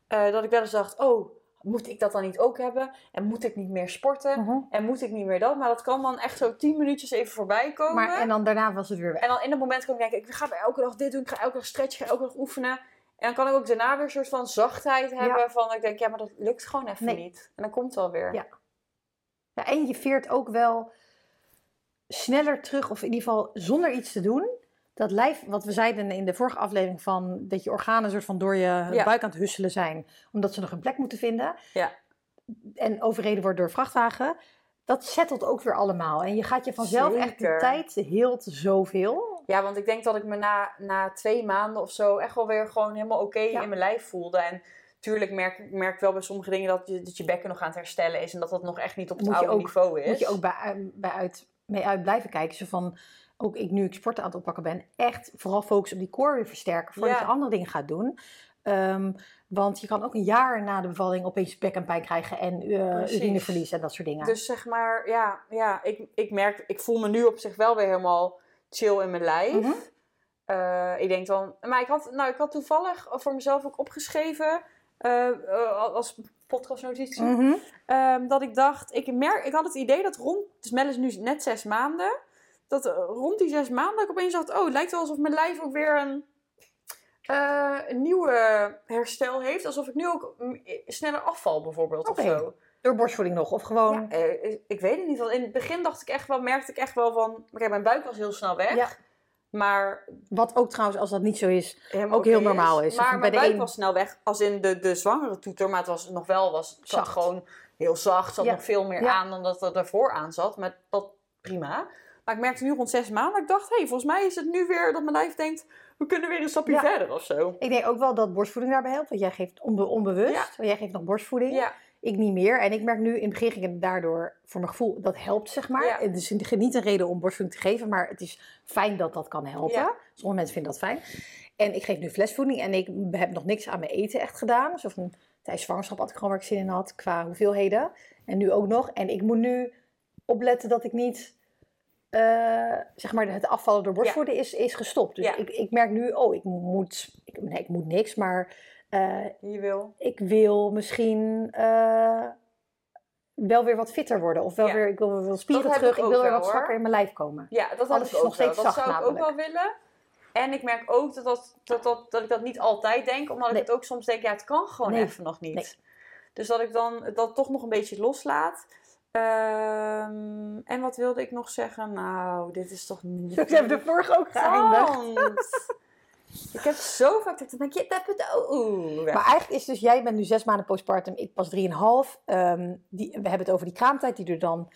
Eh, dat ik wel eens dacht, oh, moet ik dat dan niet ook hebben? En moet ik niet meer sporten? Mhm. En moet ik niet meer dat? Maar dat kan dan echt zo tien minuutjes even voorbij komen. Maar, en dan daarna was het weer weg. En dan in dat moment kan ik denken, ik ga elke dag dit doen, ik ga elke dag stretchen, ik ga elke dag oefenen. En dan kan ik ook daarna weer een soort van zachtheid hebben van, ik denk, ja, maar dat lukt gewoon even Nee. niet. En dan komt het wel weer. Ja. Ja, en je veert ook wel sneller terug, of in ieder geval zonder iets te doen. Dat lijf, wat we zeiden in de vorige aflevering, van dat je organen soort van door je Ja. buik aan het husselen zijn, omdat ze nog een plek moeten vinden. Ja. En overreden wordt door vrachtwagen. Dat settelt ook weer allemaal. En je gaat je vanzelf echt de tijd heelt zoveel. Ja, want ik denk dat ik me na, na twee maanden of zo echt wel weer gewoon helemaal oké Ja. in mijn lijf voelde. En tuurlijk merk ik merk wel bij sommige dingen dat je, dat je bekken nog aan het herstellen is. En dat dat nog echt niet op het Moet oude ook- niveau is. Moet je ook bij, bij uit, mee uit blijven kijken. Zo van, ook ik nu ik sporten aan het oppakken ben, echt vooral focussen op die core weer versterken voordat Ja. je andere dingen gaat doen. Ehm, want je kan ook een jaar na de bevalling opeens bekkenpijn krijgen en Precies. urineverlies en dat soort dingen. Dus zeg maar, ja, ja ik, ik merk, ik voel me nu op zich wel weer helemaal chill in mijn lijf. Mhm. Eh, ik denk dan, maar ik had, nou, ik had toevallig voor mezelf ook opgeschreven eh, als podcastnotitie. Ehm, dat ik dacht, ik, merk, ik had het idee dat rond, dus Mel is nu net zes maanden, dat eh, rond die zes maanden dat ik opeens dacht, oh, het lijkt wel alsof mijn lijf ook weer een, een nieuwe herstel heeft. Alsof ik nu ook sneller afval bijvoorbeeld of zo. Door borstvoeding nog, of gewoon... Ja, eh, ik weet het niet, want in het begin dacht ik echt wel, merkte ik echt wel van, oké, mijn buik was heel snel weg. Ja. Maar Wat ook trouwens, als dat niet zo is, Ook heel normaal is. Maar mijn bij buik een- was snel weg. Als in de, de zwangere toeter. Maar het was nog wel was, zat gewoon heel zacht. Zat nog veel meer aan dan dat er daarvoor aan zat. Maar dat prima. Maar ik merkte nu rond zes maanden. Ik dacht, hé, hey, volgens mij is het nu weer dat mijn lijf denkt... We kunnen weer een stapje Ja. verder of zo. ik denk ook wel dat borstvoeding daarbij helpt. Want jij geeft onbe- onbewust, Ja. want jij geeft nog borstvoeding. Ja, Ik niet meer. En ik merk nu, in het begin ging het daardoor, voor mijn gevoel, dat helpt zeg maar. Het is niet een reden om borstvoeding te geven, maar het is fijn dat dat kan helpen. Sommige mensen vinden dat fijn. En ik geef nu flesvoeding en ik heb nog niks aan mijn eten echt gedaan. Dus of een, tijdens zwangerschap had ik gewoon waar ik zin in had, qua hoeveelheden. En nu ook nog. En ik moet nu opletten dat ik niet, eh, zeg maar, het afvallen door borstvoeding is, is gestopt. Dus Ja. ik, ik merk nu, oh, ik moet, ik, nee, ik moet niks, maar... eh, je wil. ik wil misschien eh, wel weer wat fitter worden. Of wel Ja. weer, ik wil weer wat spieren Dat terug. ik Ik, wil weer wat strakker in mijn lijf komen. Ja, dat had Alles ik is ook nog steeds wel. Dat zacht zou ik ook wel willen. En ik merk ook dat, dat, dat, dat, dat ik dat niet altijd denk. Omdat Nee. ik het ook soms denk, ja, het kan gewoon Nee. even nog niet. Nee. Dus dat ik dan dat toch nog een beetje loslaat. Ehm, en wat wilde ik nog zeggen? Nou, dit is toch niet... Ik heb de vorige ook geëindigd. Ik heb zo vaak dat ik denk, je hebt het ook. Maar eigenlijk is dus, jij bent nu zes maanden postpartum, ik pas drieënhalf. Ehm die, we hebben het over die kraamtijd, die er dan,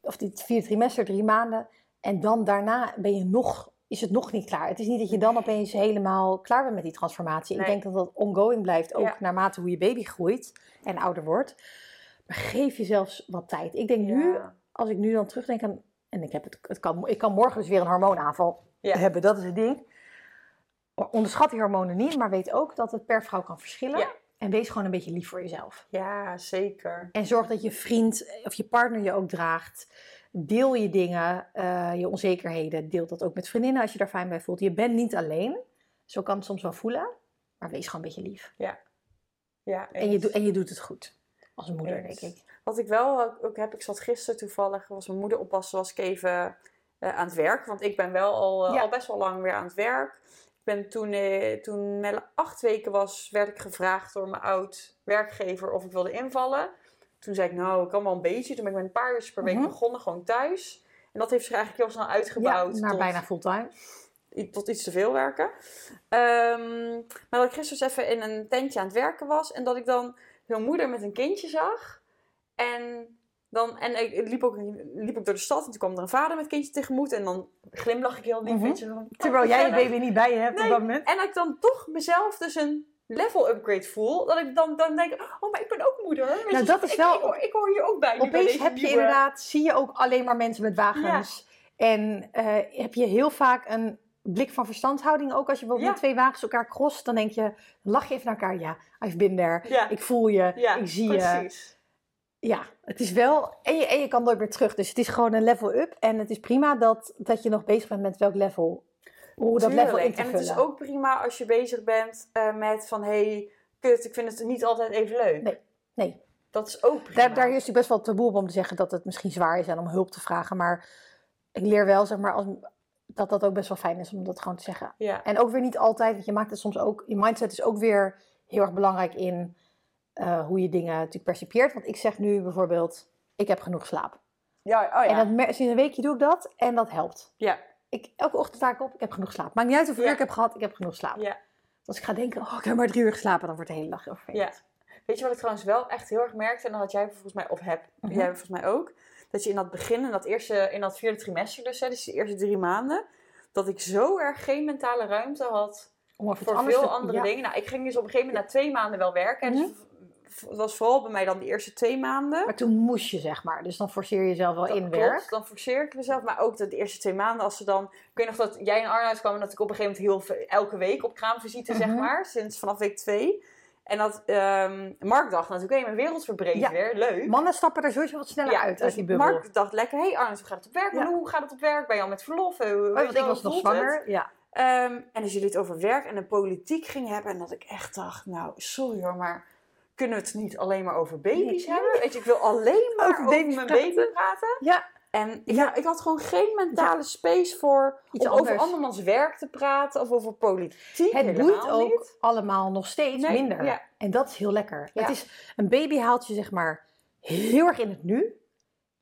of die vier trimester, drie maanden. En dan daarna ben je nog, is het nog niet klaar. Het is niet dat je dan opeens helemaal klaar bent met die transformatie. Nee. Ik denk dat dat ongoing blijft, ook Ja. naarmate hoe je baby groeit en ouder wordt. Maar geef jezelf wat tijd. Ik denk nu, Ja. als ik nu dan terugdenk aan, en ik, heb het, het kan, ik kan morgen dus weer een hormoonaanval Ja. hebben, dat is het ding. Onderschat die hormonen niet, maar weet ook dat het per vrouw kan verschillen. Ja. En wees gewoon een beetje lief voor jezelf. ja, zeker. En zorg dat je vriend of je partner je ook draagt. Deel je dingen, eh, je onzekerheden. Deel dat ook met vriendinnen als je daar fijn bij voelt. Je bent niet alleen. Zo kan het soms wel voelen. Maar wees gewoon een beetje lief. Ja, En je, en je doet het goed. Als moeder, denk ik. Wat ik wel ook- heb, ik zat gisteren toevallig, was mijn moeder oppassen, was ik even eh, aan het werk. Want ik ben wel al, eh, Ja. al best wel lang weer aan het werk. Ik ben toen, eh, toen Melle acht weken was, werd ik gevraagd door mijn oud werkgever of ik wilde invallen. Toen zei ik, nou, ik kan wel een beetje. Toen ben ik met een paar uur per week Mhm. begonnen, gewoon thuis. En dat heeft zich eigenlijk heel snel uitgebouwd. Ja, naar tot- bijna fulltime. tot iets te veel werken. Ehm, maar dat ik gisteren dus even in een tentje aan het werken was. En dat ik dan zo'n moeder met een kindje zag. En, dan, en ik liep ook, liep ook door de stad. En toen kwam er een vader met kindje tegemoet. En dan glimlach ik heel lief. Mhm. je, van, Terwijl jij je baby niet bij je hebt Nee. op dat moment. En dat ik dan toch mezelf dus een level upgrade voel. Dat ik dan, dan denk, oh, maar ik ben ook moeder. Weet Nou, je, dat is ik, wel- Ik, hoor- ik hoor hier ook bij. Opeens heb je inderdaad, zie je ook alleen maar mensen met wagens. En eh, heb je heel vaak een blik van verstandhouding. Ook als je bijvoorbeeld Ja. twee wagens elkaar crost, dan denk je, dan lach je even naar elkaar. Ja, I've been there. Ja, Ik voel je, ja, ik zie je. precies. Ja, het is wel. En je, en je kan nooit meer terug. Dus het is gewoon een level up. En het is prima dat, dat je nog bezig bent met welk level. Hoe dat level in En het is ook prima als je bezig bent eh, met van... hey, kut, ik vind het niet altijd even leuk. Nee, nee. Dat is ook prima. Daar, daar is natuurlijk best wel taboe op om te zeggen dat het misschien zwaar is en om hulp te vragen. Maar ik leer wel, zeg maar, als, dat dat ook best wel fijn is om dat gewoon te zeggen. Ja, En ook weer niet altijd, want je maakt het soms ook. Je mindset is ook weer heel erg belangrijk in eh, hoe je dingen natuurlijk percipieert. Want ik zeg nu bijvoorbeeld: ik heb genoeg slaap. ja, oh ja. En dat, sinds een weekje doe ik dat en dat helpt. ja. Ik, elke ochtend sta ik op, ik heb genoeg slaap. Maakt niet uit hoeveel Ja. uur ik heb gehad, ik heb genoeg slaap. Ja. Als ik ga denken, oh, ik heb maar drie uur geslapen, dan wordt de hele dag heel vervelend. Weet je wat ik trouwens wel echt heel erg merkte? En dat had jij volgens mij, of heb Mhm. jij volgens mij ook. Dat je in dat begin, in dat, eerste, in dat vierde trimester dus, hè, dus de eerste drie maanden. Dat ik zo erg geen mentale ruimte had Om voor veel te- andere ja. dingen. Nou, ik ging dus op een gegeven moment na twee maanden wel werken. En Mhm. dus het was vooral bij mij dan de eerste twee maanden. Maar toen moest je, zeg maar. Dus dan forceer je jezelf wel Dat in klopt, werk. dan forceer ik mezelf. Maar ook de, de eerste twee maanden, als ze dan... Ik weet nog dat jij in Arnhem kwam en dat ik op een gegeven moment heel elke week op kraamvisite, zeg Mhm. maar. Sinds vanaf week twee. En dat ehm, Mark dacht natuurlijk, hé, mijn wereld verbreedt Ja. weer. Leuk. Mannen stappen er sowieso wat sneller Ja, uit, dus uit die bubbel. Mark dacht lekker, hé hey Arnold, hoe gaat het op werk? Ja. Hoe gaat het op werk? Ben je al met verlof? Eh, hoe- Oh, want je ik was nog het? zwanger. Ja. Ehm, en als jullie het over werk en de politiek ging hebben, en dat ik echt dacht, nou, sorry hoor, maar kunnen we het niet alleen maar over baby's Nee. hebben? Weet je, ik wil alleen maar Over over, mijn baby praten. ja. En ja, ik had gewoon geen mentale space voor Iets om over andermans werk te praten of over politiek. Het boeit ook niet. allemaal nog steeds Nee, minder. ja. En dat is heel lekker. Het is, een baby haalt je zeg maar heel erg in het nu.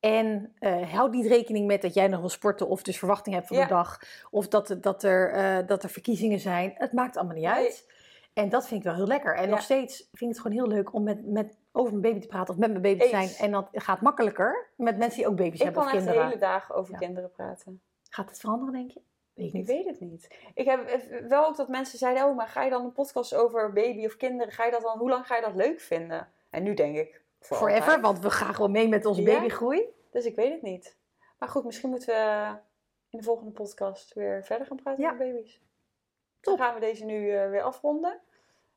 En eh houd niet rekening met dat jij nog wil sporten of dus verwachting hebt van de dag. Of dat, er- dat, er, eh, dat er verkiezingen zijn. Het maakt allemaal niet Nee. uit. En dat vind ik wel heel lekker. En nog steeds vind ik het gewoon heel leuk om met, met, over mijn baby te praten of met mijn baby te zijn. Eens. En dat gaat makkelijker met mensen die ook baby's Ik hebben kan of echt de kinderen. hele dagen over Ja. kinderen praten. Gaat het veranderen, denk je? Weet ik Ik weet het niet. Ik heb eh, wel ook dat mensen zeiden, oh, maar ga je dan een podcast over baby of kinderen, ga je dat dan, hoe lang ga je dat leuk vinden? En nu denk ik, voor Forever, altijd. want we gaan gewoon mee met onze Ja. babygroei. Dus ik weet het niet. Maar goed, misschien moeten we in de volgende podcast weer verder gaan praten Ja. over baby's. Top. Dan gaan we deze nu eh, weer afronden.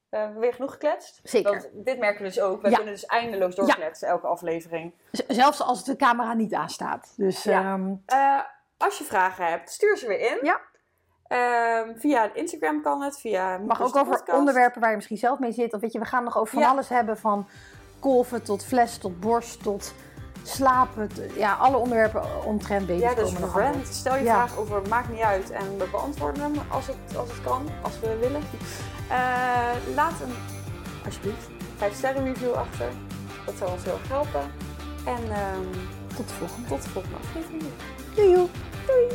Hebben weer genoeg gekletst. Zeker. Want dit merken we dus ook. We Ja. kunnen dus eindeloos doorkletsen, elke aflevering. Z- Zelfs als de camera niet aanstaat. Dus Ja. ehm, Eh, als je vragen hebt, stuur ze weer in. Ja. Ehm, via Instagram kan het, via mag ook over Podcast. onderwerpen waar je misschien zelf mee zit. Of weet je, we gaan nog over van alles hebben. Van kolven tot fles, tot borst, tot slapen. ja, alle onderwerpen omtrent baby's Ja, dus. Stel je Ja. vraag over, maakt niet uit. En we beantwoorden hem als het, als het kan, als we willen. Eh, laat een, alsjeblieft, 5 sterren review achter. Dat zou ons heel erg helpen. En ehm, Tot de volgende. tot de volgende aflevering. Doei. doei.